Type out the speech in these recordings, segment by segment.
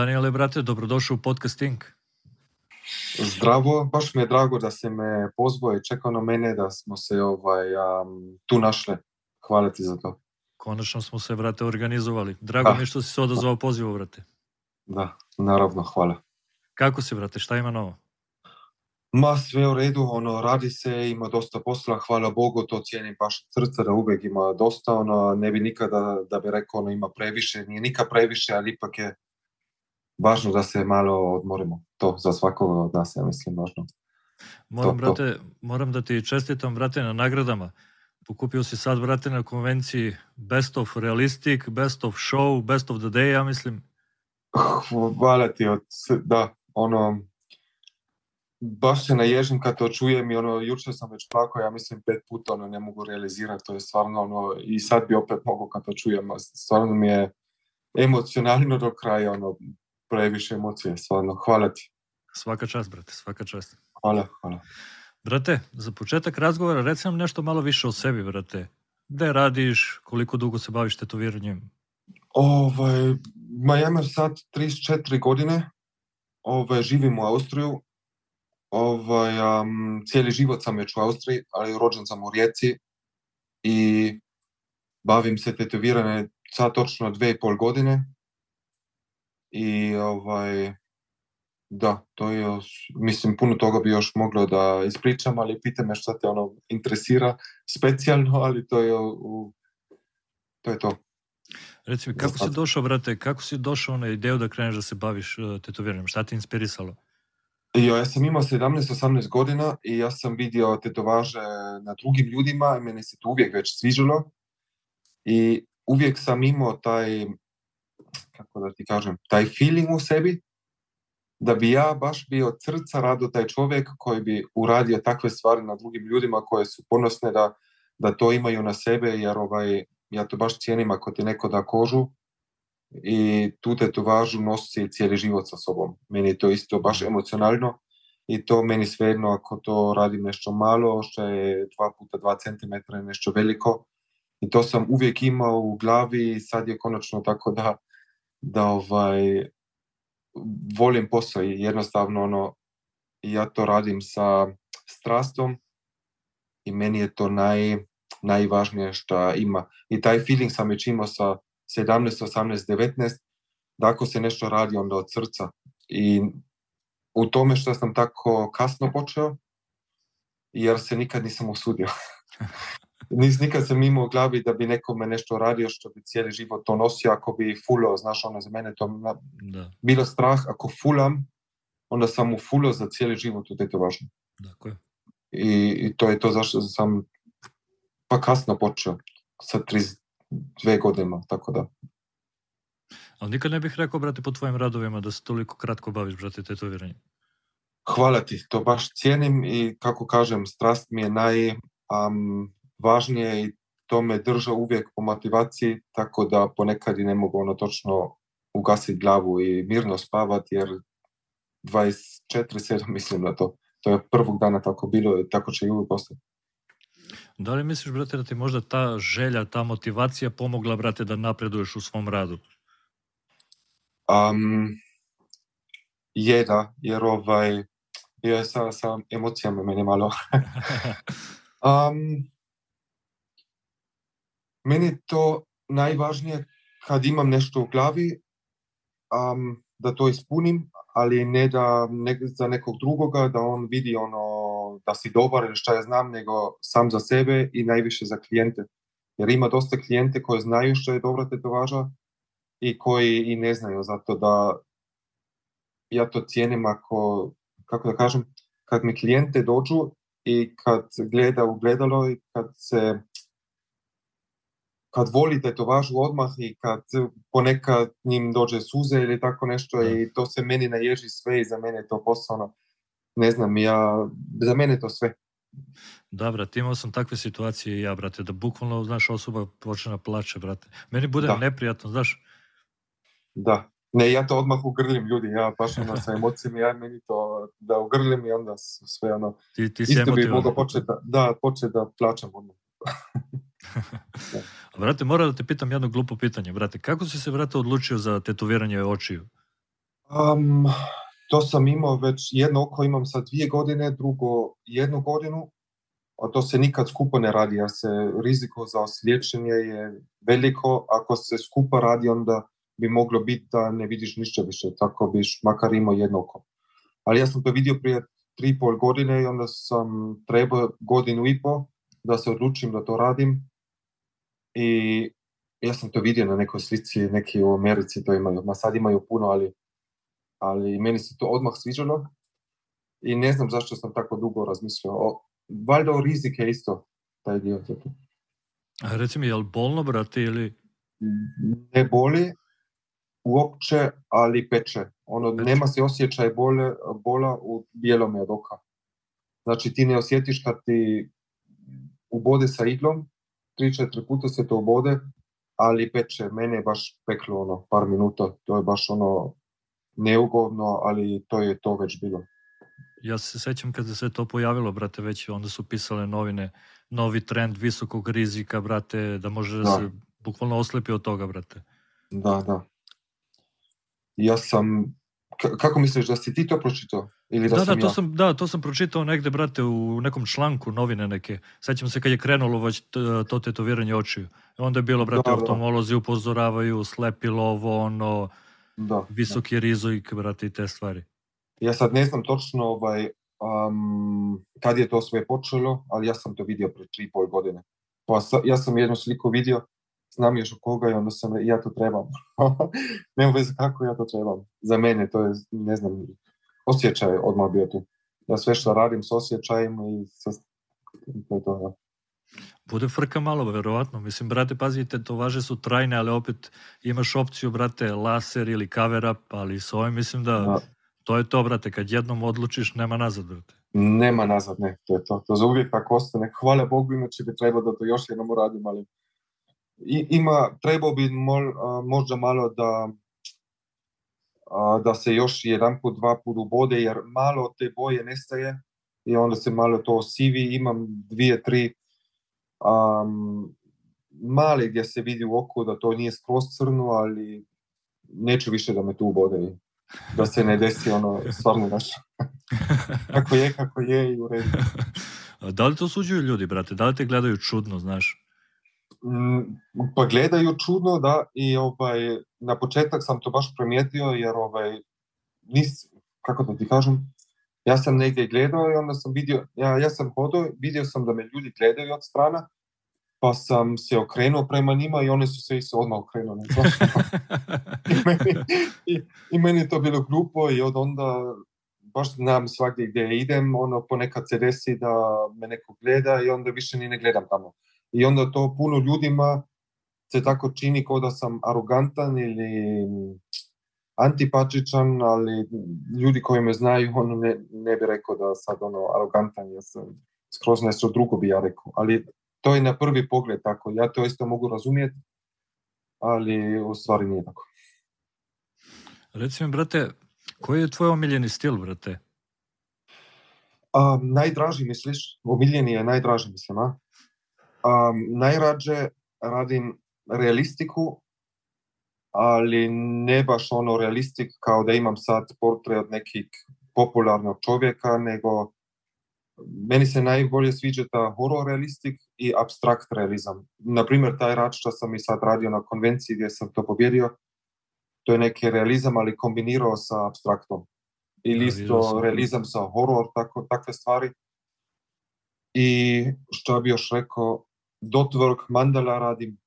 Daniele, brate, dobrodošao u podcast Inc. Zdravo, baš mi je drago da se me pozvao i čekao na mene da smo se ovaj, um, tu našli. Hvala ti za to. Konačno smo se, brate, organizovali. Drago Da. mi je što si se odazvao pozivu, brate. Da, naravno, hvala. Kako si, brate, šta ima novo? Ma sve u redu, ono, radi se, ima dosta posla, hvala Bogu, to cijenim baš srca da uvijek ima dosta, ono, ne bi nikada da bi rekao ono ima previše, nije nikad previše, ali ipak je važno da se malo odmorimo. To za svakoga od nas, ja mislim, važno. Moram, To, to. brate, moram da ti čestitam, brate, na nagradama. Pokupio si sad, brate, na konvenciji Best of Realistic, Best of Show, Best of the Day, ja mislim. Hvala ti, od, da, ono, baš se naježim kad to čujem i ono, jučer sam već plakao, ja mislim pet puta, ono, ne mogu realizirati, to je stvarno, ono, i sad bi opet mogao kad to čujem, stvarno mi je emocionalno do kraja, ono, previše emocije, stvarno, hvala ti, Svaka čast, brate, svaka čast. hvala, hvala. Brate, za početak razgovora reci nam nešto malo više o sebi, brate. Gde radiš, koliko dugo se baviš tetoviranjem? Ovaj, ma ja imam sad 34 godine, ovaj, živim u Austriju, ovaj, am, cijeli život sam već u Austriji, ali rođen sam u Rijeci i bavim se tetoviranje sad točno dve i pol godine i ovaj, da, to je, još- mislim, puno toga bi još moglo da ispričam, ali pitaj me šta te ono interesira specijalno, ali to je, u, to je to. Reci mi, kako si došao, brate, kako si došao na ideju da kreneš da se baviš uh, tetoviranjem? Šta te inspirisalo? Jo, ja sam imao 17-18 godina i ja sam vidio tetovaže na drugim ljudima i meni se to uvijek već sviđalo. I uvijek sam imao taj, kako da ti kažem, taj feeling u sebi da bi ja baš bio od srca rado taj čovjek koji bi uradio takve stvari na drugim ljudima koje su ponosne da, da to imaju na sebe jer ovaj, ja to baš cijenim ako ti neko da kožu i tu tetovažu nosi cijeli život sa sobom. Meni je to isto baš emocionalno i to meni svejedno ako to radim nešto malo, što je 2 puta 2 cm je nešto veliko. I to sam uvijek imao u glavi i sad je konačno tako da, da ovaj, volim posao i jednostavno ono, ja to radim sa strastom i meni je to naj, najvažnije što ima. I taj feeling sam već imao sa 17, 18, 19, da ako se nešto radi onda od srca. I u tome što sam tako kasno počeo, jer se nikad nisam usudio. Nis, nikad sam imao u glavi da bi nekome nešto radio što bi cijeli život to nosio, ako bi fulao, znaš, ono za mene to na- Da, bilo strah, ako fulam, onda sam u fulao za cijeli život u tetovažu. tako je. I, I to je to zašto sam pa kasno počeo, sa 32 godina, tako da. Ali nikad ne bih rekao, brate, po tvojim radovima da se toliko kratko baviš, brate, tetoviranjem. Hvala ti, to baš cijenim i kako kažem, strast mi je najvažnije i to me drža uvijek po motivaciji, tako da ponekad i ne mogu ono točno ugasiti glavu i mirno spavati, jer 24-7 mislim na to. To je prvog dana tako bilo i tako će i uvijek ostati. Da li misliš, brate, da ti možda ta želja, ta motivacija pomogla, brate, da napreduješ u svom radu? Um, je da, jer ovaj, je sa, sa emocijama meni malo. Um, meni je to najvažnije kad imam nešto u glavi, um, da to ispunim, ali ne da ne, za nekog drugoga, da on vidi ono da si dobar ili šta ja znam, nego sam za sebe i najviše za klijente. Jer ima dosta klijente koji znaju što je dobra tetovaža i koji i ne znaju, zato da ja to cijenim ako, kako da kažem, kad mi klijente dođu i kad gleda u gledalo i kad se kad voli tetovažu odmah i kad ponekad njim dođe suze ili tako nešto Da. i to se meni naježi sve i za mene je to posao, ne znam, ja, za mene je to sve. Da, brate, imao sam takve situacije i ja, brate, da bukvalno, znaš, osoba počne da plače, brate. Meni bude Da. neprijatno, znaš, Da. Ne, ja to odmah ugrlim ljudi, ja baš ono sa emocijama, ja meni to da ugrlim i onda sve ono, ti, ti isto bi mogao početi da, da, početi da plaćam odmah. A, Brate, moram da te pitam jedno glupo pitanje, brate. Kako si se, brate, odlučio za tetoviranje očiju? Um, to sam imao već jedno oko imam sad dvije godine, drugo jednu godinu, a to se nikad skupo ne radi, jer se riziko za osliječenje je veliko. Ako se skupa radi, onda bi moglo biti da ne vidiš ništa više, tako biš makar imao jedno oko. Ali ja sam to vidio prije tri pol godine i onda sam trebao godinu i po da se odlučim da to radim. I ja sam to vidio na nekoj slici, neki u Americi to imaju, ma sad imaju puno, ali, ali meni se to odmah sviđalo i ne znam zašto sam tako dugo razmišljao. O, valjda o rizike isto, taj dio. A reci mi, je li bolno, brate, ili... Ne boli uopće, ali peče. Ono, peče. nema se osjećaj bole, bola u bijelome od oka. Znači ti ne osjetiš kad ti ubode sa iglom, tri, četiri puta se to ubode, ali peče, mene je baš peklo ono, par minuta, to je baš ono neugodno, ali to je to već bilo. Ja se sećam kada se to pojavilo, brate, već onda su pisale novine, novi trend visokog rizika, brate, da može da, da se bukvalno oslepi od toga, brate. Da, da. Ja sam kako misliš da si ti to pročitao? Ili da, da, sam da, to ja? sam, da, to sam pročitao negde, brate, u nekom članku novine neke. Sećam se kad je krenulo već to tetoviranje očiju. Onda je bilo, brate, da, da. oftalmolozi upozoravaju, slepilo ovo, ono, da, visoki da. rizoik, brate, i te stvari. Ja sad ne znam točno ovaj, um, kad je to sve počelo, ali ja sam to vidio pre tri i pol godine. Pa sa, ja sam jednu sliku vidio znam još koga i onda sam ja to trebam. Nema veze kako ja to trebam. Za mene to je, ne znam, osjećaj odmah bio tu. Ja sve što radim s osjećajem i sa... To je to, ja. Bude frka malo, verovatno. Mislim, brate, pazite, to važe su trajne, ali opet imaš opciju, brate, laser ili cover up, ali s ovim mislim da, da. to je to, brate, kad jednom odlučiš, nema nazad, brate. Nema nazad, ne, to je to. To za uvijek tako ostane. Hvala Bogu, inače bi trebalo da to još jednom uradim, ali ima, trebao bi mol, možda malo da da se još jedan put, dva put ubode, jer malo te boje nestaje i onda se malo to osivi. Imam dvije, tri um, male gdje se vidi u oku da to nije skroz crno, ali neću više da me tu ubode da se ne desi ono stvarno naš. kako je, kako je i u redu. Da li to suđuju ljudi, brate? Da li te gledaju čudno, znaš? Mm, pa gledaju čudno, da, i ovaj, na početak sam to baš primijetio, jer ovaj, nis, kako da ti kažem, ja sam negdje gledao i onda sam vidio, ja, ja sam hodao, vidio sam da me ljudi gledaju od strana, pa sam se okrenuo prema njima i oni su se isto odmah okrenuli. I, meni, i, I meni to bilo glupo i od onda baš znam svakdje gdje idem, ono ponekad se desi da me neko gleda i onda više ni ne gledam tamo i onda to puno ljudima se tako čini kao da sam arogantan ili antipatičan, ali ljudi koji me znaju, ono ne, ne bi rekao da sad ono arogantan, ja sam skroz nešto drugo bi ja rekao, ali to je na prvi pogled tako, ja to isto mogu razumjeti, ali u stvari nije tako. Reci mi, brate, koji je tvoj omiljeni stil, brate? A, najdraži misliš? Omiljeni je najdraži mislim, a? Um, najrađe radim realistiku, ali ne baš ono realistik kao da imam sad portret od nekih popularnog čovjeka, nego meni se najbolje sviđa ta horror realistik i abstrakt realizam. Naprimjer, taj rad što sam i sad radio na konvenciji gdje sam to pobjedio, to je neki realizam, ali kombinirao sa abstraktom. Ili isto realizam sa horror, tako, takve stvari. I što bi još rekao, dotwork mandala radim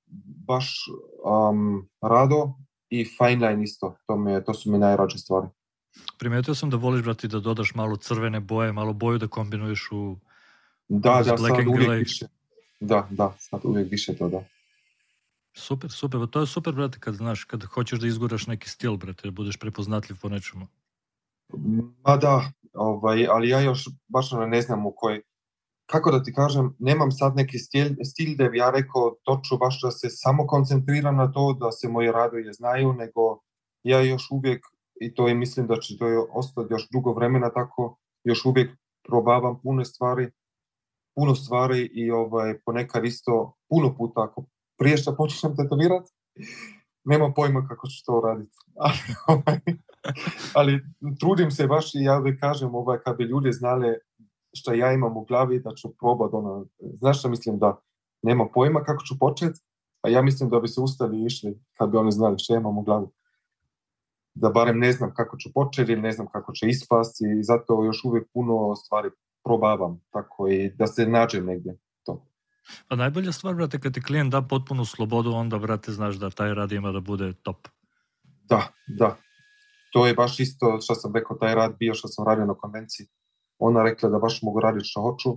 baš um, rado i fine line isto. To, mi, to su mi najrađe stvari. Primetio sam da voliš, brati, da dodaš malo crvene boje, malo boju da kombinuješ u Da, da, sad uvijek više. Da, da, sad uvijek više to, da. Super, super. To je super, brate, kad znaš, kad hoćeš da izguraš neki stil, brate, da budeš prepoznatljiv po nečemu. Ma da, ovaj, ali ja još baš ne znam u kojoj kako da ti kažem, nemam sad neki stil, stil da bi ja rekao točno baš da se samo koncentriram na to, da se moje radoje znaju, nego ja još uvijek, i to je mislim da će to ostati još dugo vremena tako, još uvijek probavam puno stvari, puno stvari i ovaj, ponekad isto puno puta, ako prije što počnem tetovirati, nema pojma kako ću to raditi. Ovaj, ali trudim se baš i ja uvijek kažem, ovaj, kad bi ljudi znali šta ja imam u glavi, da ću probat, ono, znaš šta mislim da nema pojma kako ću početi, a ja mislim da bi se ustali i išli kad bi oni znali šta imam u glavi. Da barem ne znam kako ću početi ili ne znam kako će ispasti i zato još uvijek puno stvari probavam, tako i da se nađem negdje. To. Pa najbolja stvar, brate, kad ti klijent da potpunu slobodu, onda, brate, znaš da taj rad ima da bude top. Da, da. To je baš isto što sam rekao, taj rad bio što sam radio na konvenciji. Ona rekla da baš mogu raditi što hoću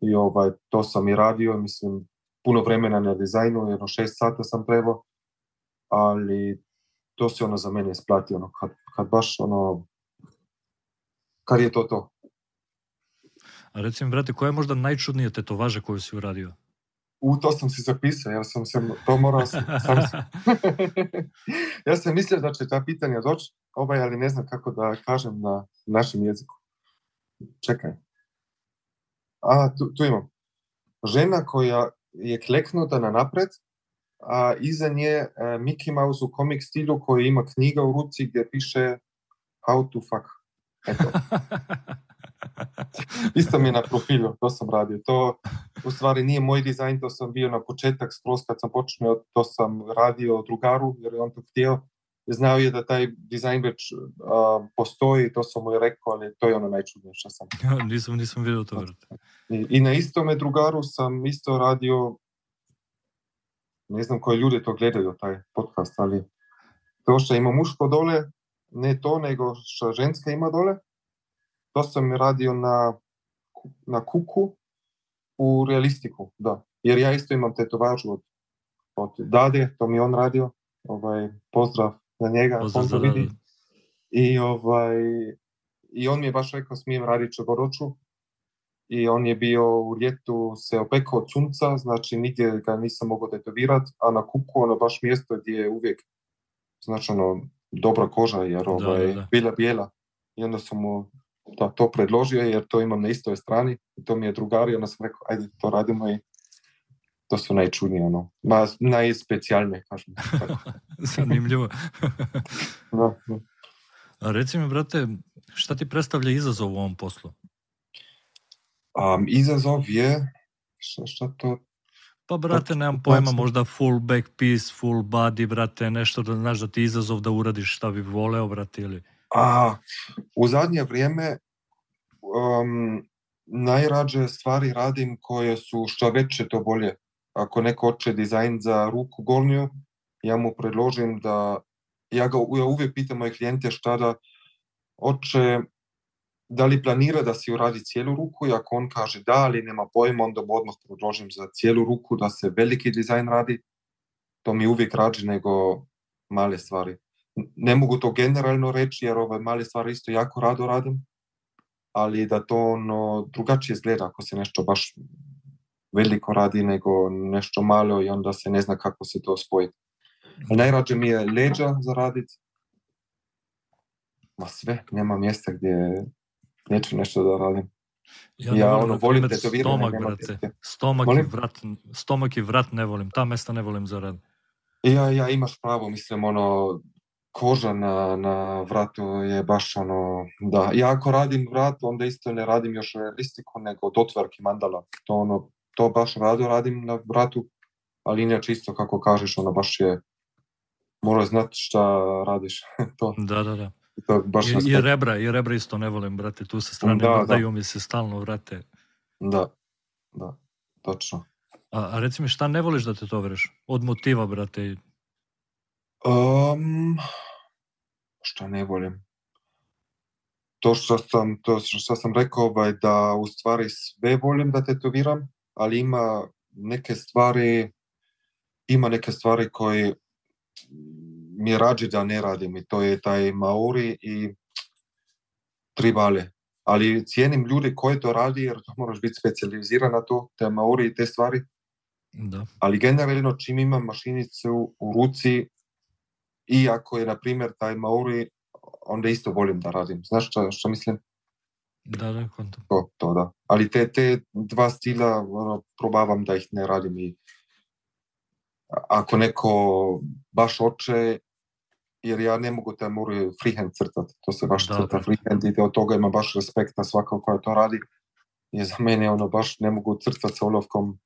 i ovaj, to sam i radio, mislim, puno vremena na dizajnu, jedno šest sata sam trebao, ali to se ono za mene isplati, ono, kad, kad baš ono, kad je to to. A recimo, brate, koja je možda najčudnija tetovaža koju si uradio? U, to sam si zapisao, ja sam se, to morao sam, sam ja sam mislio da će ta pitanja doći, ovaj, ali ne znam kako da kažem na našem jeziku. Čekaj. A, tu, tu imam. Žena koja je kleknuta na napred, a iza nje e, Mickey Mouse u komik stilu koji ima knjiga u ruci gdje piše How to fuck. Eto. Isto mi je na profilu, to sam radio. To u stvari nije moj dizajn, to sam bio na početak skroz kad sam počeo, to sam radio drugaru jer je on to htio. Znao je da taj dizajn već uh, postoji, to sam mu je rekao, ali to je ono najčudnije što sam. Ja, nisam, nisam vidio to. I, I na istome drugaru sam isto radio, ne znam koji ljudi to gledaju, taj podcast, ali to što ima muško dole, ne to, nego što ženska ima dole, to sam radio na, na kuku u realistiku, da. Jer ja isto imam tetovažu od, od Dade, to mi on radio, ovaj, pozdrav na njega, pozdrav on to vidi. I, ovaj, I on mi je baš rekao smijem raditi čegoroču i on je bio u ljetu se opekao od sunca, znači nigdje ga nisam mogao tetovirati, a na kuku ono baš mjesto gdje je uvijek znači ono, dobra koža jer ovaj, da, da, da. bila bijela. I onda sam mu da to predložio jer to imam na istoj strani i to mi je drugar i onda sam rekao ajde to radimo i to su najčudnije, ono, ma, najspecijalnije, kažem. Zanimljivo. da, da. A reci mi, brate, šta ti predstavlja izazov u ovom poslu? Um, izazov je, šta, šta to... Pa, brate, nemam pojma, možda full back piece, full body, brate, nešto da znaš da ti izazov da uradiš šta bi voleo, brate, ili... A, u zadnje vrijeme um, najrađe stvari radim koje su što veće to bolje. Ako neko hoće dizajn za ruku gornju, ja mu predložim da, ja ga ja uvijek pitam moje klijente šta da hoće, da li planira da si uradi cijelu ruku i ako on kaže da, ali nema pojma, onda mu odmah predložim za cijelu ruku da se veliki dizajn radi. To mi uvijek rađe nego male stvari ne mogu to generalno reći jer ove male stvari isto jako rado radim, ali da to ono drugačije izgleda ako se nešto baš veliko radi nego nešto malo i onda se ne zna kako se to spojiti. Najrađe mi je leđa za raditi. Ma sve, nema mjesta gdje neću nešto da radim. Ja, ja ono, volim tetoviranje. Stomak, brate. Stomak, i vrat, stomak i vrat ne volim. Ta mesta ne volim za rad. Ja, ja, imaš pravo, mislim, ono, koža na, na vratu je baš ono, da, ja ako radim vrat, onda isto ne radim još realistiku, nego dotvarki mandala. To ono, to baš rado radim na vratu, ali inače isto kako kažeš, ono baš je, mora znati šta radiš. to. Da, da, da. To baš I, I rebra, i rebra isto ne volim, brate, tu se strane da, da. mi se stalno vrate. Da, da, točno. A, a reci mi, šta ne voliš da te to vreš? Od motiva, brate, Um, šta ne volim? To što sam, to što sam rekao ovaj, da u stvari sve volim da tetoviram, ali ima neke stvari ima neke stvari koje mi je rađe da ne radim i to je taj Maori i tribale. Ali cijenim ljudi koji to radi jer to moraš biti specijaliziran na to, te Maori i te stvari. Da. Ali generalno čim imam mašinicu u ruci, i ako je, na primjer, taj Maori, onda isto volim da radim. Znaš što, što mislim? Da, da, kontam. To, to, da. Ali te, te dva stila ono, probavam da ih ne radim i ako neko baš oče, jer ja ne mogu te moraju freehand crtati, to se baš da, crta da. freehand i od toga ima baš respekta svako koja to radi. I za mene ono baš ne mogu crtati sa olovkom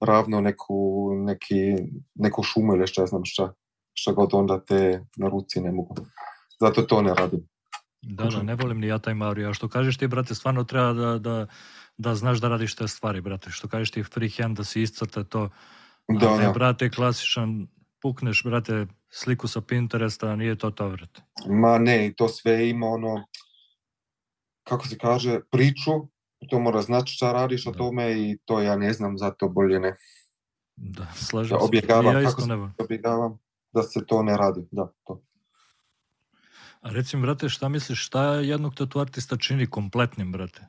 ravno neku, neki, neku šumu ili šta znam šta, šta god onda te na ruci ne mogu. Zato to ne radim. Da, da, ne volim ni ja taj Mario. A što kažeš ti, brate, stvarno treba da, da, da znaš da radiš te stvari, brate. Što kažeš ti freehand, da si iscrta to. Da, a ne, da. brate, klasičan, pukneš, brate, sliku sa Pinteresta, nije to to, brate. Ma ne, to sve ima ono, kako se kaže, priču, to mora znati šta radiš o da. tome i to ja ne znam, zato bolje ne. Da, slažem da, objegavam, se. Ja kako se objegavam da se to ne radi, da, to. A recim, brate, šta misliš, šta jednog tatu artista čini kompletnim, brate?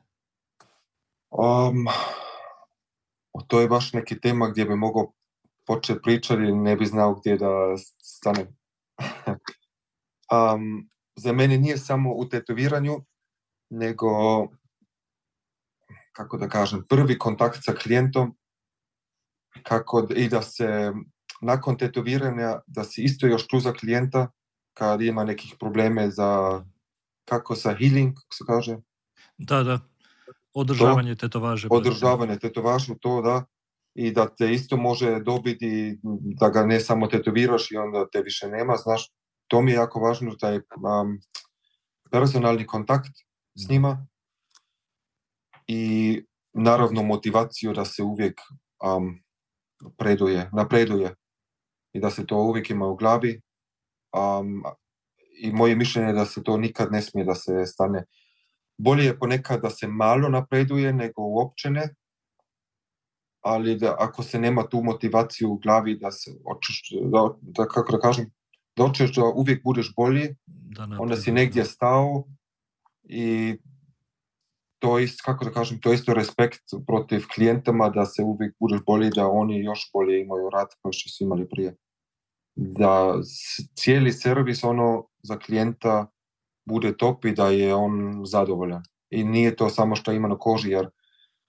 Um, to je baš neki tema gdje bi mogao početi pričati i ne bi znao gdje da stane. um, za mene nije samo u tetoviranju, nego, kako da kažem, prvi kontakt sa klijentom, kako i da se nakon tetoviranja, da se isto još tu za klijenta, kad ima nekih probleme za, kako sa healing, kako se kaže? Da, da. Održavanje to, tetovaže. Održavanje tetovažu, to da. I da te isto može dobiti, da ga ne samo tetoviraš i onda te više nema, znaš. To mi je jako važno, taj um, personalni kontakt s njima i naravno motivaciju da se uvijek um, preduje, napreduje i da se to uvijek ima u glavi. Um, I moje mišljenje je da se to nikad ne smije da se stane bolje je ponekad da se malo napreduje nego uopće ne, ali da ako se nema tu motivaciju u glavi da se očeš, da, da kako da kažem, da hoćeš da uvijek budeš bolji, da onda si negdje stao i to je kako da kažem, to isto respekt protiv klijentama da se uvijek budeš bolji, da oni još bolje imaju rad kao što su imali prije. Da cijeli servis ono za klijenta bude top i da je on zadovoljan. I nije to samo što ima na koži, jer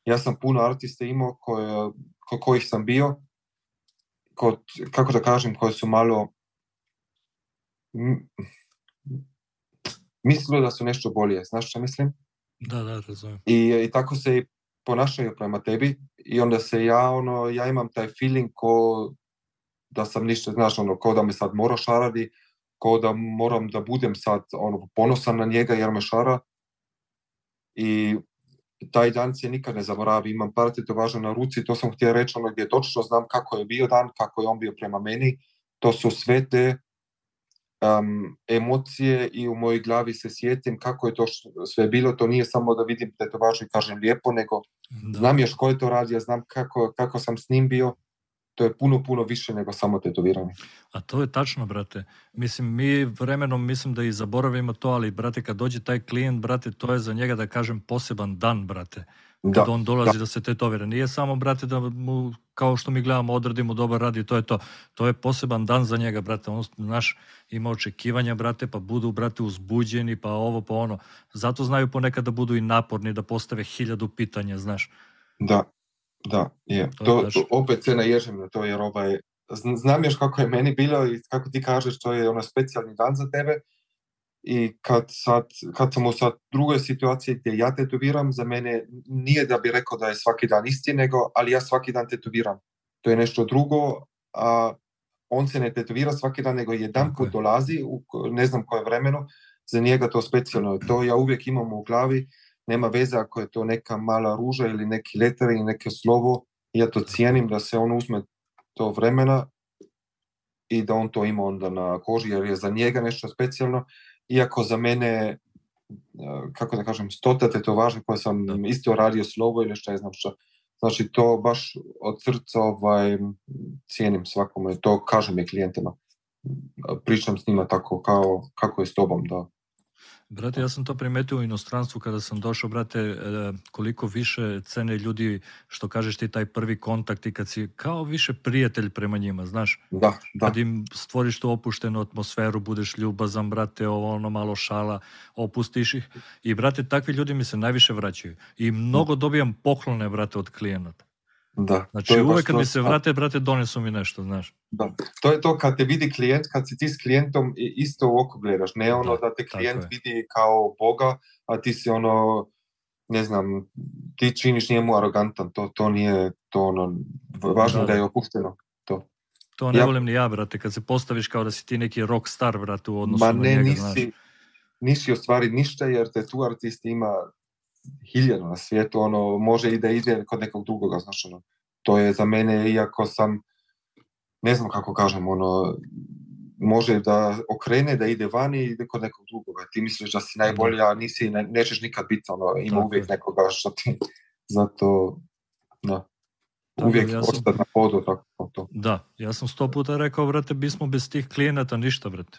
ja sam puno artista imao koje, ko, kojih sam bio, kod, kako da kažem, koji su malo mislili da su nešto bolje, znaš što mislim? Da, da, razumijem. I, I tako se i ponašaju prema tebi i onda se ja, ono, ja imam taj feeling ko da sam ništa, znaš, ono, ko da me sad mora šaradi, kao da moram da budem sad ono, ponosan na njega jer me šara. I taj dan se nikad ne zaboravi, imam par tetovaža na ruci, to sam htio reći ono gdje točno znam kako je bio dan, kako je on bio prema meni, to su sve te um, emocije i u mojoj glavi se sjetim kako je to sve bilo, to nije samo da vidim tetovažu i kažem lijepo, nego da. znam još ko je to radio, znam kako, kako sam s njim bio, to je puno, puno više nego samo tetoviranje. A to je tačno, brate. Mislim, mi vremenom mislim da i zaboravimo to, ali, brate, kad dođe taj klijent, brate, to je za njega, da kažem, poseban dan, brate. Kad da, on dolazi da. da se tetovira. Nije samo, brate, da mu, kao što mi gledamo, odradimo dobar rad i to je to. To je poseban dan za njega, brate. On, naš, ima očekivanja, brate, pa budu, brate, uzbuđeni, pa ovo, pa ono. Zato znaju ponekad da budu i naporni, da postave hiljadu pitanja, znaš. Da, da, je. To, to, opet se naježem na to, jer ovaj, znam još kako je meni bilo i kako ti kažeš, to je ono specijalni dan za tebe i kad, sad, kad sam u sad drugoj situaciji gdje ja tetoviram, za mene nije da bi rekao da je svaki dan isti, nego, ali ja svaki dan tetoviram. To je nešto drugo, a on se ne tetovira svaki dan, nego jedan put dolazi, u ne znam koje vremenu, za njega to specijalno. To ja uvijek imam u glavi, nema veze ako je to neka mala ruža ili neki letar ili neke slovo, ja to cijenim da se on uzme to vremena i da on to ima onda na koži jer je za njega nešto specijalno, iako za mene e, kako da kažem, stota tetovaža koje sam da. isto radio slovo ili šta je znam šta. Znači to baš od srca ovaj, cijenim svakome, to kažem i klijentima. Pričam s njima tako kao, kako je s tobom, da Brate, ja sam to primetio u inostranstvu kada sam došao, brate, e, koliko više cene ljudi, što kažeš ti, taj prvi kontakt i kad si kao više prijatelj prema njima, znaš? Da, da. Kad im stvoriš tu opuštenu atmosferu, budeš ljubazan, brate, ovo ono malo šala, opustiš ih. I, brate, takvi ljudi mi se najviše vraćaju. I mnogo dobijam poklone, brate, od klijenata. Da. Znači uvek kad mi se vrate, brate, donesu mi nešto, znaš. Da. To je to kad te vidi klijent, kad si ti s klijentom isto u oko gledaš. Ne ono da, da te klijent vidi kao Boga, a ti si ono, ne znam, ti činiš njemu arogantan. To, to nije to ono, važno da, da je opušteno. To. To ne ja, volim ni ja, brate, kad se postaviš kao da si ti neki rock star, brate, u odnosu ma ne, na njega, nisi, znaš. nisi ostvari ništa, jer te tu artist ima hiljadu na svijetu, ono, može i da ide kod nekog drugoga, znaš, ono, to je za mene, iako sam, ne znam kako kažem, ono, može da okrene, da ide vani i ide kod nekog drugoga. Ti misliš da si najbolji, a nisi, ne, nećeš nikad biti, ono, ima Tako uvijek je. nekoga što ti, zato, da. Tako, uvijek ja sam... na podu, tako to. Da, ja sam sto puta rekao, brate, bismo bez tih klijenata ništa, brate.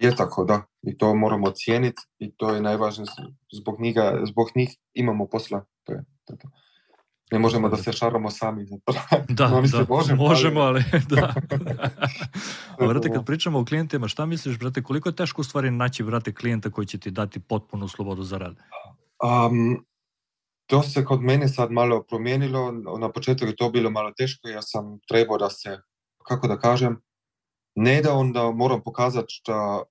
Je tako, da. I to moramo cijeniti i to je najvažnije. Zbog, njega, zbog njih imamo posla. To je, to je to. Ne možemo da se šaramo sami. Da, no, da možemo, možemo, ali, ali da. A, brate, kad pričamo o klijentima, šta misliš, brate, koliko je teško u stvari naći, brate, klijenta koji će ti dati potpunu slobodu za rad? Um, to se kod mene sad malo promijenilo. Na početku je to bilo malo teško. Ja sam trebao da se, kako da kažem, ne da onda moram pokazati što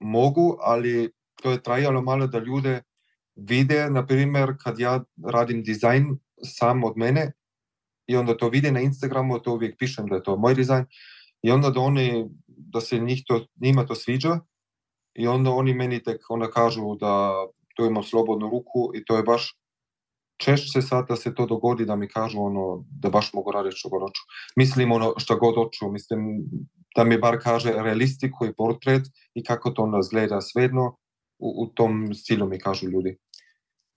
mogu, ali to je trajalo malo da ljude vide, na primjer, kad ja radim dizajn sam od mene i onda to vide na Instagramu, to uvijek pišem da je to moj dizajn i onda da oni, da se njih to, njima to sviđa i onda oni meni tek onda kažu da to imam slobodnu ruku i to je baš češće sad da se to dogodi da mi kažu ono da baš mogu raditi što god hoću. Mislim ono što god hoću, mislim da mi bar kaže realistiku i portret i kako to onda zgleda svedno, u, u tom stilu mi kažu ljudi.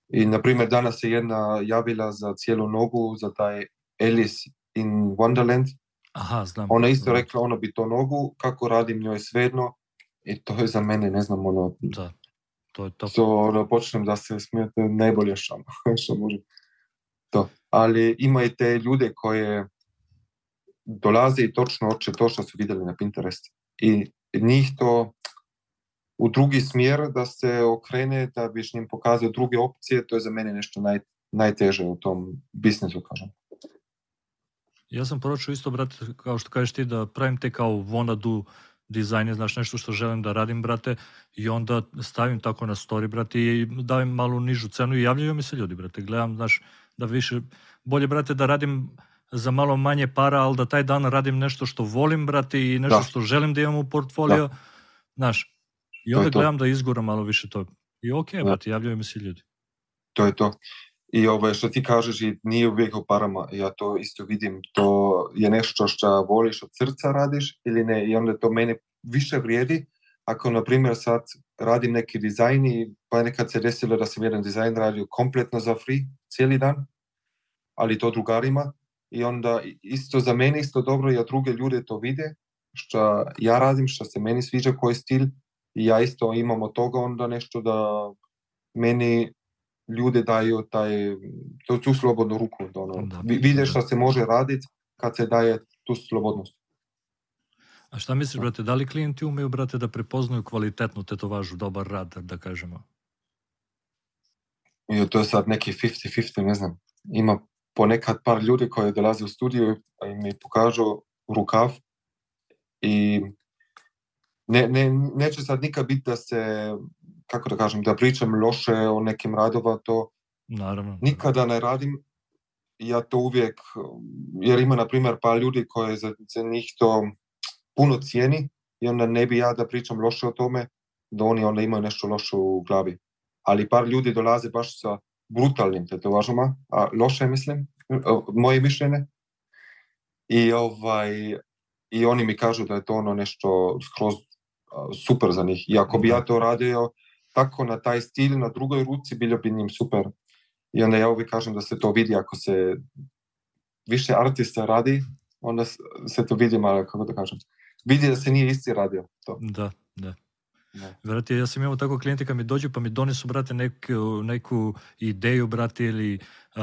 I na primjer danas se jedna javila za cijelu nogu, za taj Alice in Wonderland. Aha, znam. Ona isto rekla, ono bi to nogu, kako radim njoj svedno i to je za mene, ne znam, ono... Da to je to. So, ono, počnem da se smijete najbolje što, što može. To. Ali ima i te ljude koje dolaze i točno oče to što su vidjeli na Pinterest. I njih to u drugi smjer da se okrene, da biš njim pokazao druge opcije, to je za mene nešto naj, najteže u tom biznisu, kažem. Ja sam poročio isto, brate, kao što kažeš ti, da pravim te kao wanna do dizajn je, znaš, nešto što želim da radim, brate, i onda stavim tako na story, brate, i davim malu nižu cenu i javljaju mi se ljudi, brate, gledam, znaš, da više, bolje, brate, da radim za malo manje para, ali da taj dan radim nešto što volim, brate, i nešto da. što želim da imam u portfolio, da. znaš, i onda gledam da izguram malo više to. I ok, da. brate, javljaju mi se ljudi. To je to. I ovo što ti kažeš i nije uvijek o parama, ja to isto vidim, to je nešto što voliš od srca radiš ili ne i onda to mene više vrijedi ako na primjer sad radim neki dizajn i pa nekad se desilo da sam jedan dizajn radio kompletno za free cijeli dan, ali to drugarima i onda isto za mene isto dobro ja druge ljude to vide što ja radim, što se meni sviđa koji stil i ja isto imam od toga onda nešto da meni ljude daju taj, to, tu slobodnu ruku. Ono. Da, vide što se može raditi kad se daje tu slobodnost. A šta misliš, brate, da li klijenti umeju, brate, da prepoznaju kvalitetnu tetovažu, dobar rad, da kažemo? I to je sad neki 50-50, ne znam. Ima ponekad par ljudi koji dolaze u studiju i mi pokažu rukav i ne, ne, neće sad nikad biti da se kako da kažem, da pričam loše o nekim radova, to Naravno. nikada ne radim. Ja to uvijek, jer ima na primjer pa ljudi koje za, za njih to puno cijeni i onda ne bi ja da pričam loše o tome, da oni onda imaju nešto loše u glavi. Ali par ljudi dolaze baš sa brutalnim tetovažama, a loše mislim, moje mišljenje. I, ovaj, I oni mi kažu da je to ono nešto skroz super za njih. I ako bi ja to radio, tako na taj stil na drugoj ruci bilo bi njim super. I onda ja uvijek kažem da se to vidi ako se više artista radi, onda se to vidi malo, kako da kažem, vidi da se nije isti radio. To. Da, da. Ne. Vrati, ja sam imao tako klijente kad mi dođu pa mi donesu, brate, neku, neku ideju, brate, ili uh,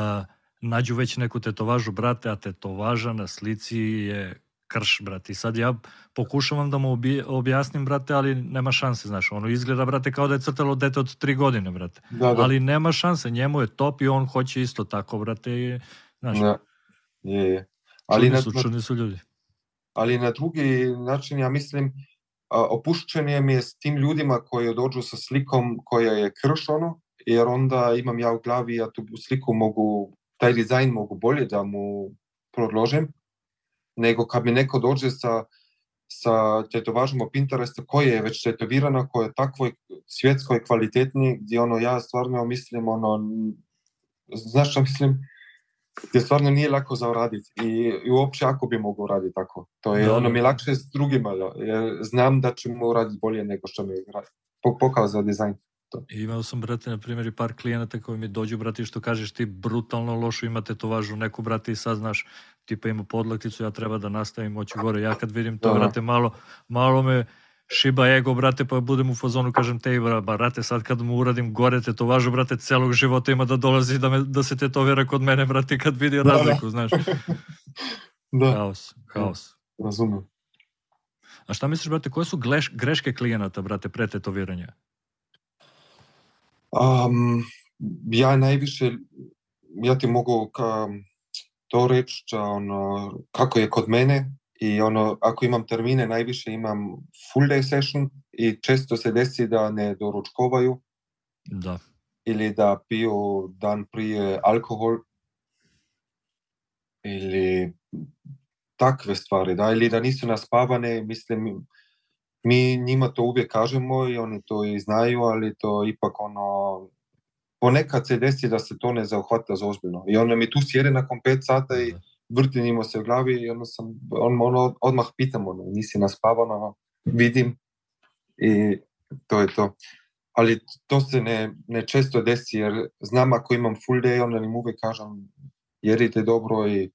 nađu već neku tetovažu, brate, a tetovaža na slici je krš, brate. I sad ja pokušavam da mu objasnim, brate, ali nema šanse, znaš. Ono izgleda, brate, kao da je crtalo dete od tri godine, brate. Da, da. Ali nema šanse, njemu je top i on hoće isto tako, brate. I, znaš, da. Je, je. Ali čudni su, na, čudni su ljudi. Ali na drugi način, ja mislim, opušćenje mi je s tim ljudima koji dođu sa slikom koja je kršono, jer onda imam ja u glavi, ja tu sliku mogu, taj dizajn mogu bolje da mu predložim, nego kad mi neko dođe sa, sa tetovažom o Pinterestu koja je već tetovirana, koja je takvoj svjetskoj kvalitetni, gdje ono ja stvarno mislim ono, znaš što mislim, gdje stvarno nije lako za uraditi i, i uopće ako bi mogu raditi tako. To je, da, ono mi lakše s drugima, jer znam da ćemo uraditi bolje nego što mi pokazao dizajn. To. Imao sam, brate, na primjer, i par klijenata koji mi dođu, brate, što kažeš ti brutalno lošo imate to važu neku, brate, i sad znaš, tipa ima podlakticu, ja treba da nastavim moći gore. Ja kad vidim to, da. brate, malo, malo me šiba ego, brate, pa budem u fazonu, kažem te, brate, sad kad mu uradim gore te to važu, brate, celog života ima da dolazi da, me, da se te to vera kod mene, brate, kad vidi da, razliku, da. znaš. da. Haos, haos. Razumem. A šta misliš, brate, koje su gleš, greške klijenata, brate, pre tetoviranja? Um, ja najviše, ja ti mogu ka, to reći, ono, kako je kod mene, i ono, ako imam termine, najviše imam full day session i često se desi da ne doručkovaju. Da. Ili da piju dan prije alkohol. Ili takve stvari, da, ili da nisu naspavane, mislim, mi njima to uvijek kažemo i oni to i znaju, ali to ipak ono, ponekad se desi da se to ne zauhvata za ozbiljno. I onda mi tu sjede nakon 5 sata i da vrtinimo se u glavi i onda sam, on, ono, odmah pitam, ono, nisi naspavan, ono, vidim i to je to. Ali to se ne, ne često desi jer znam ako imam full day, onda im uvijek kažem jedite dobro i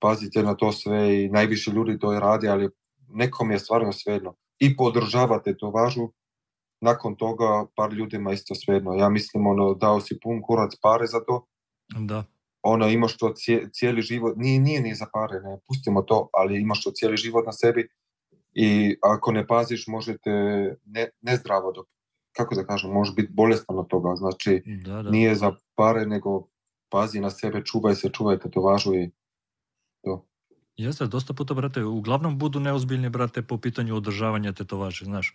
pazite na to sve i najviše ljudi to radi, ali nekom je stvarno svejedno. I podržavate to važu, nakon toga par ljudima isto svejedno. Ja mislim, ono, dao si pun kurac pare za to. Da ono imaš to cijeli život, nije, nije ni za pare, ne, pustimo to, ali imaš to cijeli život na sebi i ako ne paziš možete ne, nezdravo, do, kako da kažem, može biti bolestan od toga, znači da, da. nije za pare, nego pazi na sebe, čuvaj se, čuvaj tetovažu i to. Jeste, dosta puta, brate, uglavnom budu neozbiljni, brate, po pitanju održavanja tetovaže, znaš.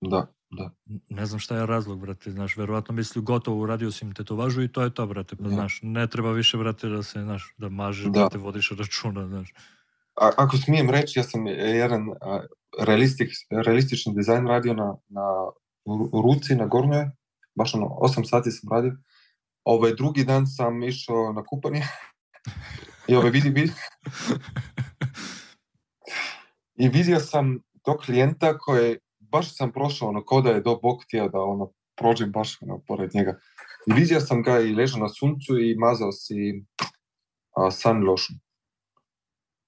Da, da. Ne znam šta je razlog, brate, znaš, verovatno misli gotovo, uradio si im tetovažu i to je to, brate, pa da. znaš, ne treba više, brate, da se, znaš, da mažeš, da. brate, vodiš računa, znaš. A, ako smijem reći, ja sam jedan realistik, realistični dizajn radio na, na ruci, na gornjoj, baš ono, 8 sati sam radio. Ovaj drugi dan sam išao na kupanje i ovaj vidi, vidi. I vidio sam tog klijenta koji baš sam prošao ono, ko da je do Bog htio da ono, prođem baš ono, pored njega. I vidio sam ga i ležao na suncu i mazao si a, sun lotion.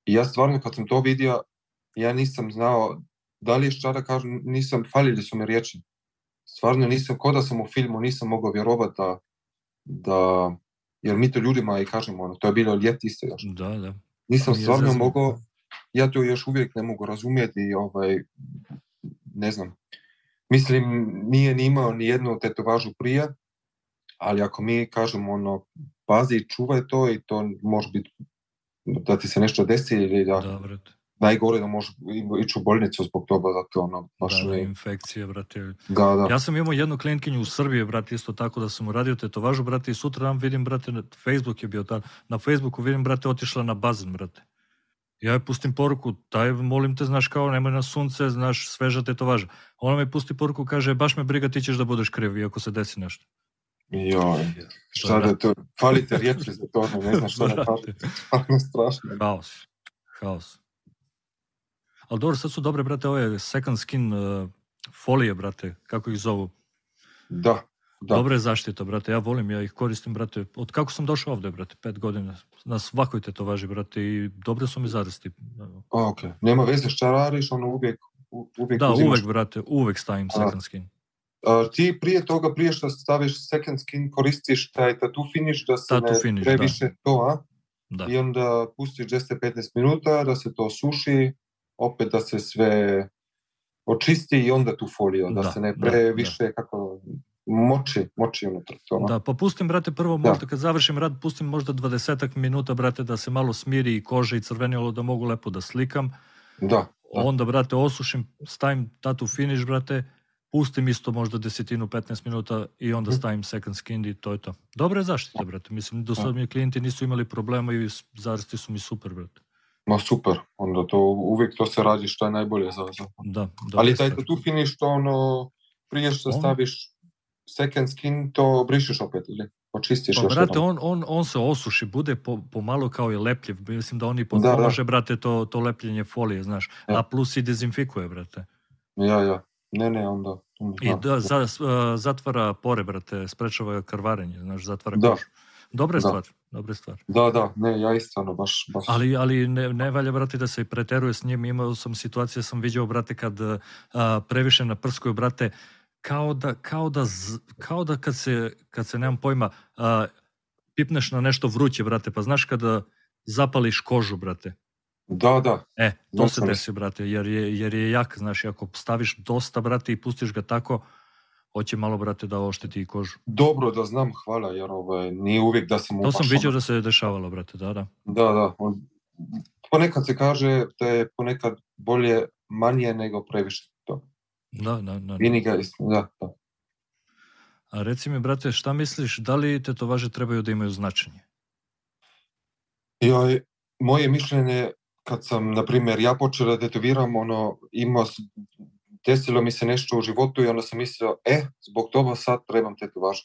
I ja stvarno kad sam to vidio, ja nisam znao da li je šta da kažem, nisam, falili su mi riječi. Stvarno nisam, ko da sam u filmu, nisam mogao vjerovati da, da jer mi to ljudima i kažemo, ono, to je bilo ljeti isto još. Da, da. Nisam stvarno mogao, ja to još uvijek ne mogu razumjeti, ovaj, ne znam, mislim, nije ni imao ni jednu tetovažu prije, ali ako mi kažemo ono, pazi, čuvaj to i to može biti da ti se nešto desi ili da, da brate. najgore da može ići u bolnicu zbog toga da te ono baš da, ne... infekcije, brate. Da, da. Ja sam imao jednu klijentkinju u Srbiji, brate, isto tako da sam uradio tetovažu, brate, i sutra dan vidim, brate, na Facebook je bio tad, na Facebooku vidim, brate, otišla na bazen, brate. Ja joj pustim poruku, daj, molim te, znaš kao, nemoj na sunce, znaš, sveža tetovaža. Ona mi pusti poruku, kaže, baš me briga, ti ćeš da budeš kriv, iako se desi nešto. Joj, šta da to, falite riječi za to, ne znam šta da kažem, stvarno strašno. Haos, haos. Ali dobro, sad su dobre, brate, ove second skin uh, folije, brate, kako ih zovu. Da, da. Dobre zaštita, brate, ja volim, ja ih koristim, brate, od kako sam došao ovde, brate, pet godina, na svakoj tetovaži, brate, i dobre su mi zarasti. Ok, nema veze šta radiš, ono uvijek, uvijek Da, uzimaš... uvek, brate, uvek stavim second skin. A, ti prije toga, prije što staviš second skin, koristiš taj tattoo finish da se tattoo ne finish, previše da. to, a? Da. I onda pustiš 10-15 minuta da se to suši, opet da se sve očisti i onda tu foliju, da, da se ne previše, da, da. kako moći, moći unutra toga. Da, pa pustim, brate, prvo možda da. kad završim rad, pustim možda 20 minuta, brate, da se malo smiri i koža i crvenilo, da mogu lepo da slikam. Da. da. Onda, brate, osušim, stavim tatu finish, brate, pustim isto možda desetinu, 15 minuta i onda mhm. stavim second skin i to je to. Dobra je zaštita, brate. Mislim, do sad mi klijenti nisu imali problema i zarasti su mi super, brate. Ma super, onda to uvijek to se radi što je najbolje za za. Da, Ali taj tu finiš to ono prije što on... staviš second skin to brišeš opet ili očistiš pa, još brate, on, on, on se osuši, bude po, pomalo kao i lepljiv. Mislim da on i pomože, brate, to, to lepljenje folije, znaš. Ja. A plus i dezinfikuje, brate. Ja, ja. Ne, ne, onda... I da, za, zatvara pore, brate, sprečava krvarenje, znaš, zatvara da. kožu. Dobra da. stvar, dobra stvar. Da, da, ne, ja isto, ono, baš, baš... Ali, ali ne, ne valja, brate, da se preteruje s njim. Imao sam situacije, sam vidio, brate, kad a, previše na prskoj, brate, kao da, kao da, kao da kad se, kad se nemam pojma, a, pipneš na nešto vruće, brate, pa znaš kada zapališ kožu, brate. Da, da. E, to da se desi, brate, jer je, jer je jak, znaš, ako staviš dosta, brate, i pustiš ga tako, hoće malo, brate, da ošteti i kožu. Dobro da znam, hvala, jer ovaj, nije uvijek da sam To sam vidio da se dešavalo, brate, da, da. Da, da. On, ponekad se kaže da je ponekad bolje manje nego previše. Da, da, da. da. Vini ga, da, da. A reci mi, brate, šta misliš, da li tetovaže trebaju da imaju značenje? Joj, moje mišljenje, kad sam, na primjer, ja počeo da tetoviram, ono, imao desilo mi se nešto u životu i onda sam mislio, e, zbog toga sad trebam tetovažu.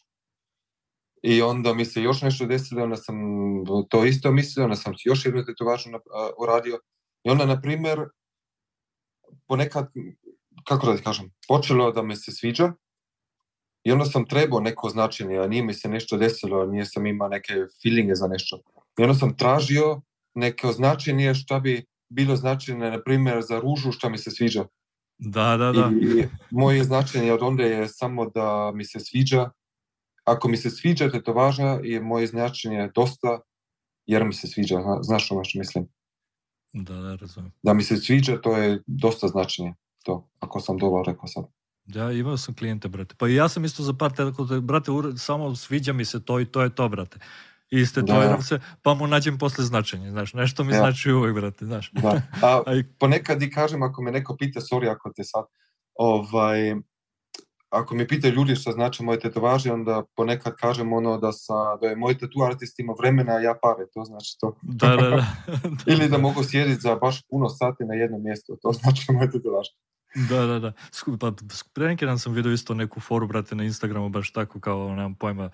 I onda mi se još nešto desilo, onda sam to isto mislio, onda sam još jednu tetovažu uradio. I onda, na primjer, ponekad, kako da ti kažem, počelo da me se sviđa i onda sam trebao neko značenje, a nije mi se nešto desilo, nije sam imao neke feelinge za nešto. I onda sam tražio neko značenje šta bi bilo značajne, na primjer, za ružu šta mi se sviđa. Da, da, da. I moje značenje od onda je samo da mi se sviđa. Ako mi se sviđa tetovaža, je moje značenje dosta, jer mi se sviđa. Znaš ono što mislim? Da, da, razumijem. Da mi se sviđa, to je dosta značenje. To, ako sam dobro rekao sad. Ja imao sam klijente, brate. Pa i ja sam isto za par tako, brate, samo sviđa mi se to i to je to, brate i istetoviram da. se, pa mu nađem posle značenje, znaš, nešto mi ja. znači uvek, brate, znaš. Da. A, ponekad i kažem, ako me neko pita, sorry ako te sad, ovaj, ako mi pita ljudi šta znači moje tetovaže, onda ponekad kažem ono da, sa, da je moj tatu artist ima vremena, a ja pare, to znači to. Da, da, da. Ili da mogu sjediti za baš puno sati na jednom mjestu, to znači moje tetovaže. Da, da, da. Pa, pre neki dan sam vidio isto neku foru, brate, na Instagramu, baš tako kao, nemam pojma,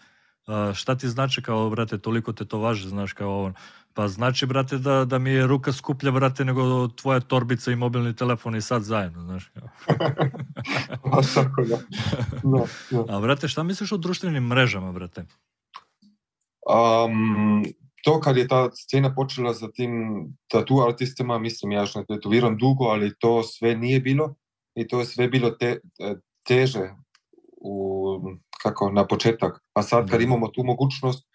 a, šta ti znači kao, brate, toliko te to važe, znaš, kao on. Pa znači, brate, da, da mi je ruka skuplja, brate, nego tvoja torbica i mobilni telefon i sad zajedno, znaš. Pa tako, da. da, da. A, brate, šta misliš o društvenim mrežama, brate? Um, to kad je ta scena počela za tim tatu artistima, mislim, ja što tetoviram dugo, ali to sve nije bilo i to je sve bilo te, teže u, kako, na početak. A sad kad imamo tu mogućnost,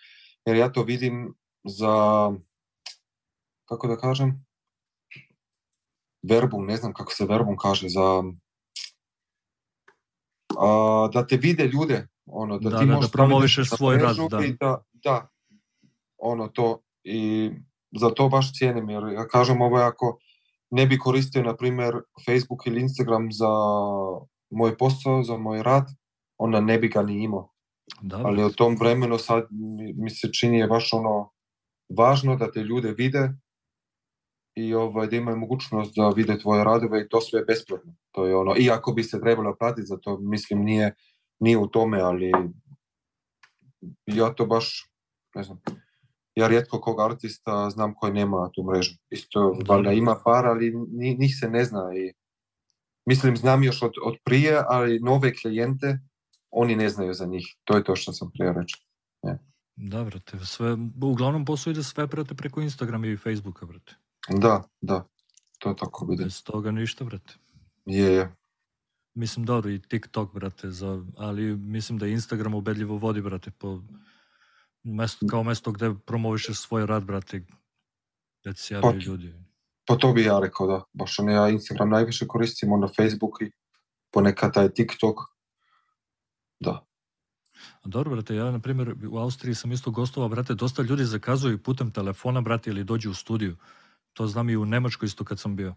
jer ja to vidim za, kako da kažem, verbum, ne znam kako se verbum kaže, za a, da te vide ljude, ono, da, da ti da, možeš da promovišeš svoj rad, da. I da, da, ono to, i za to baš cijenim, jer ja kažem ovo ako ne bi koristio, na primjer, Facebook ili Instagram za moj posao, za moj rad, onda ne bi ga ni imao. Dobre. Ali u tom vremenu sad mi se čini je baš ono važno da te ljude vide i ovaj, da imaju mogućnost da vide tvoje radove i to sve besplatno. To je ono, iako bi se trebalo platiti za to, mislim nije, nije u tome, ali ja to baš, ne znam, ja rijetko kog artista znam koji nema tu mrežu. Isto, valjda ima par, ali njih se ne zna i mislim, znam još od, od prije, ali nove klijente oni ne znaju za njih. To je to što sam prije rečao. Ja. Da, brate, sve, uglavnom posao ide sve, brate, preko Instagrama i Facebooka, brate. Da, da, to tako bude. Bez toga ništa, brate. Je, je. Mislim, dobro, i TikTok, brate, za, ali mislim da Instagram ubedljivo vodi, brate, po mesto, kao mesto gde promovišeš svoj rad, brate, gde se javljaju pa, ljudi. Pa to bi ja rekao, da. Baš ne, ja Instagram najviše koristim, onda Facebook i ponekad taj TikTok, da. Dobro, brate, ja, na primjer, u Austriji sam isto gostovao, brate, dosta ljudi zakazuju putem telefona, brate, ili dođu u studiju. To znam i u Nemačkoj isto kad sam bio.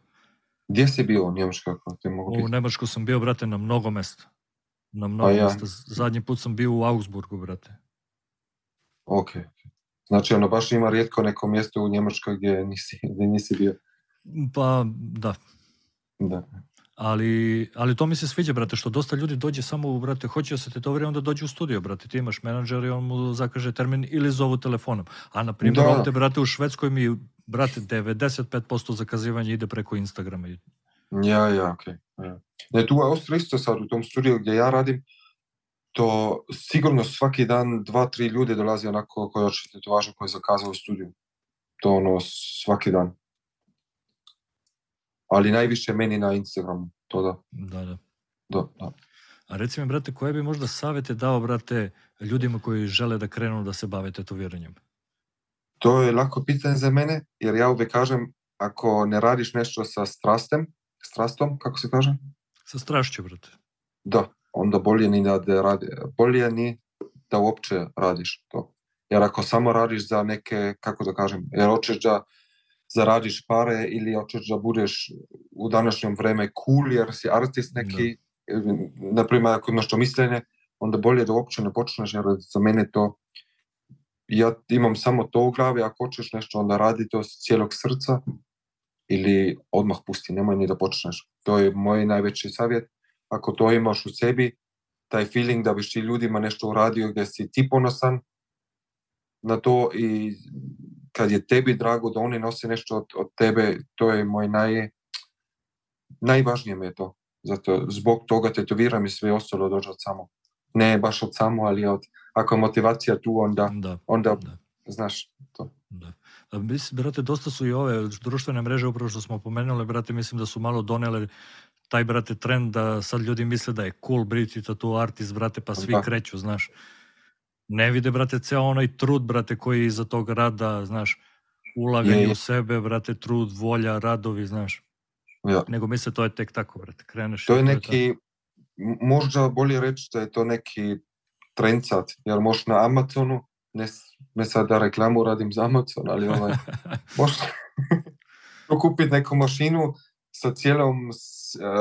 Gdje si bio u Njemačkoj? Ako te mogu u Nemačkoj sam bio, brate, na mnogo mesta. Na mnogo ja. mesta. Zadnji put sam bio u Augsburgu, brate. Ok. Znači, ono, baš ima rijetko neko mjesto u Njemačkoj gdje nisi, gdje nisi bio. Pa, da. Da. Ali, ali to mi se sviđa, brate, što dosta ljudi dođe samo, brate, hoće da se tetovira, onda dođe u studio, brate, ti imaš menadžer i on mu zakaže termin ili zovu telefonom. A, na primjer, da. ovdje, brate, u Švedskoj mi, brate, 95% zakazivanja ide preko Instagrama. Ja, ja, okej. Okay. Ja. Ne, tu u Austriji isto sad, u tom studiju gdje ja radim, to sigurno svaki dan dva, tri ljudi dolazi onako koji hoće tetovažu koji zakazao u studiju. To ono svaki dan ali najviše meni na Instagramu, to da. Da, da. Da, da. A reci mi, brate, koje bi možda savete dao, brate, ljudima koji žele da krenu da se bave tetoviranjem? To je lako pitanje za mene, jer ja uvijek kažem, ako ne radiš nešto sa strastem, strastom, kako se kaže? Sa strašću, brate. Da, onda bolje ni da, da radi, bolje ni da uopće radiš to. Jer ako samo radiš za neke, kako da kažem, jer hoćeš da zaradiš pare ili hoćeš da budeš u današnjem vreme cool jer si artist neki, da. na primjer ako imaš to mišljenje, onda bolje da uopće ne počneš jer za mene to ja imam samo to u glavi, ako hoćeš nešto onda radi to s cijelog srca ili odmah pusti, nemoj ni da počneš. To je moj najveći savjet. Ako to imaš u sebi, taj feeling da biš ti ljudima nešto uradio gdje si ti ponosan na to i kad je tebi drago da oni nose nešto od, od tebe, to je moj naj, najvažnije mi je to. Zato zbog toga tetoviram i sve ostalo dođe od samo. Ne baš od samo, ali od, ako je motivacija tu, onda, da, onda da. znaš to. Da. A, mislim, brate, dosta su i ove društvene mreže, upravo što smo pomenuli, brate, mislim da su malo donele taj, brate, trend da sad ljudi misle da je cool biti tatu artist, brate, pa svi da. kreću, znaš ne vide, brate, ceo onaj trud, brate, koji je iza tog rada, znaš, ulaganje je, je. u sebe, brate, trud, volja, radovi, znaš. Ja. Nego misle to je tek tako, brate, kreneš. To je neki, možda bolje reći da je to neki trendcat, jer možeš na Amazonu, ne, ne sad da reklamu radim za Amazon, ali ovaj, možeš kupiti neku mašinu sa cijelom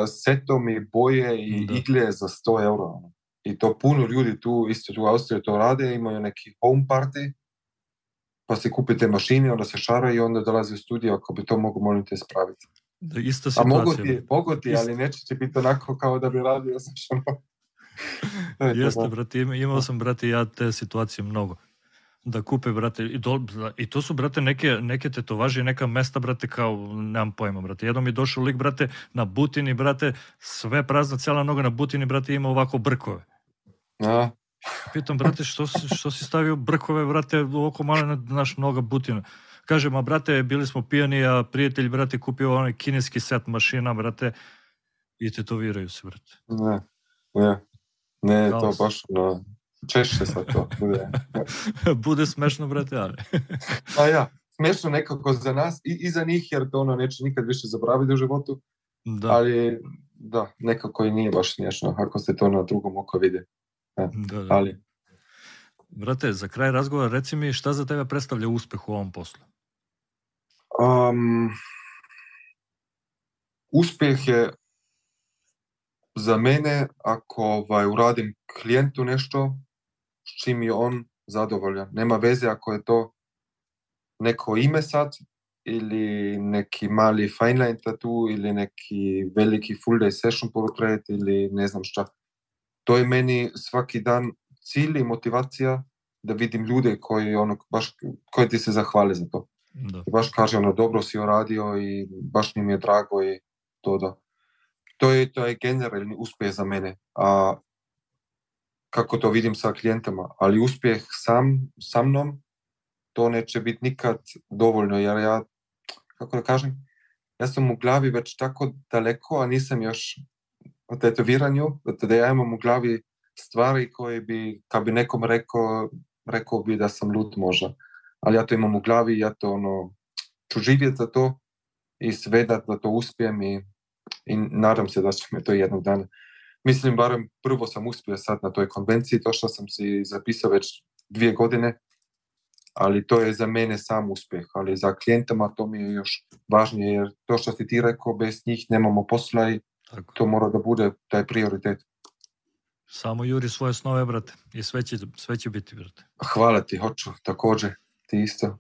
setom i boje i da. igle za 100 eura. Ono i to puno ljudi tu, isto tu u Austriji to rade, imaju neki home party, pa se kupite mašine, onda se šara i onda dolazi u studio ako bi to mogu molim te spraviti. Da, ista situacija. A mogu ti, mogu ti ali neće ti biti onako kao da bi radio, znaš ono. Jeste, brate, imao sam, brate, ja te situacije mnogo. Da kupe, brate, i, do, i to su, brate, neke, neke tetovaže i neka mesta, brate, kao, nemam pojma, brate. Jednom je došao lik, brate, na butini, brate, sve prazna, cijela noga na butini, brate, ima ovako brkove. A? Pitam, brate, što što si stavio brkove, brate, oko malo na naš noga butina. Kaže, ma brate, bili smo pijani, a prijatelj, brate, kupio onaj kineski set mašina, brate, i tetoviraju se, brate. Ne, ne, ne, to baš, no, češće sad to bude. bude smešno, brate, ali. pa ja, smešno nekako za nas i, i za njih, jer to ono neće nikad više zaboraviti u životu. Da. Ali, da, nekako i nije baš smiješno, ako se to na drugom oko vidi. Da, da. Ali... Brate, za kraj razgovora reci mi šta za tebe predstavlja uspeh u ovom poslu? Um, uspjeh je za mene ako ovaj, uradim klijentu nešto s čim je on zadovoljan. Nema veze ako je to neko ime sad ili neki mali fine line tattoo ili neki veliki full day session portret ili ne znam šta to je meni svaki dan cilj i motivacija da vidim ljude koji, ono, baš, koji ti se zahvale za to. Da. I baš kaže ono, dobro si uradio i baš mi je drago i to da. To je, to je generalni uspjeh za mene. A kako to vidim sa klijentama, ali uspjeh sam, sa mnom, to neće biti nikad dovoljno, jer ja, kako da kažem, ja sam u glavi već tako daleko, a nisam još o tetoviranju, da ja imam u glavi stvari koje bi, kad bi nekom rekao, rekao bi da sam lud možda. Ali ja to imam u glavi, ja to ono, ću živjeti za to i sve da, da to uspijem i, i nadam se da će me to jednog dana Mislim, barem prvo sam uspio sad na toj konvenciji, to što sam si zapisao već dvije godine, ali to je za mene sam uspjeh, ali za klijentama to mi je još važnije, jer to što si ti rekao, bez njih nemamo posla i Tako. to mora da bude taj prioritet. Samo juri svoje snove, brate, i sve će, sve će biti, brate. Hvala ti, hoću, također, ti isto.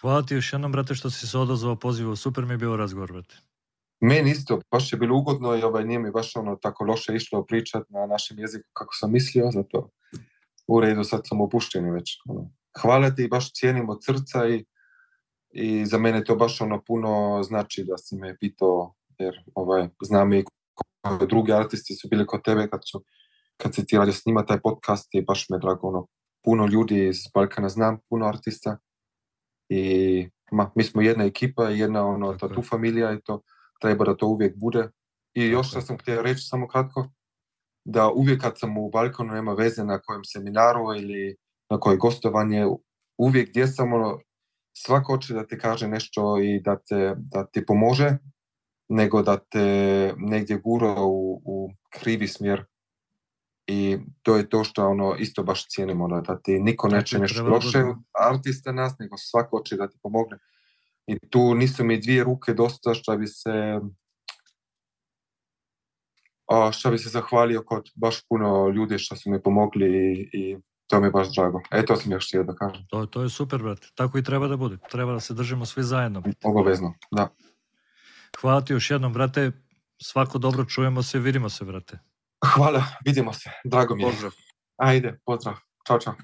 Hvala ti još jednom, brate, što si se odazvao pozivu. Super mi je bio razgovor, brate. Meni isto, baš je bilo ugodno i ovaj, nije mi baš ono tako loše išlo pričat na našem jeziku kako sam mislio, zato u redu sad sam opušten već. Ono. Hvala ti, baš cijenim od srca i, i za mene to baš ono puno znači da si me pitao, jer ovaj, znam i drugi artisti su bili kod tebe kad su kad se ti radio snima taj podcast i baš me drago ono, puno ljudi iz Balkana znam, puno artista i ma, mi smo jedna ekipa i jedna ono, ta tu familija i to treba da to uvijek bude. I još što sam htio reći samo kratko, da uvijek kad sam u Balkanu nema veze na kojem seminaru ili na koje gostovanje, uvijek gdje sam ono, svako hoće da ti kaže nešto i da, te, da ti pomože, nego da te negdje gura u, u krivi smjer. I to je to što ono isto baš cijenimo, da, da ti niko neće nešto loše artista nas, nego svako hoće da ti pomogne. I tu nisu mi dvije ruke dosta što bi se a, što bi se zahvalio kod baš puno ljudi što su mi pomogli i, i to mi je baš drago. E, to sam još htio da kažem. To, to je super, brate. Tako i treba da bude. Treba da se držimo svi zajedno. Obavezno, da. Hvala ti još jednom, brate. Svako dobro, čujemo se, vidimo se, brate. Hvala, vidimo se. Drago mi je. Pozdrav. Ajde, pozdrav. Ćao, čao.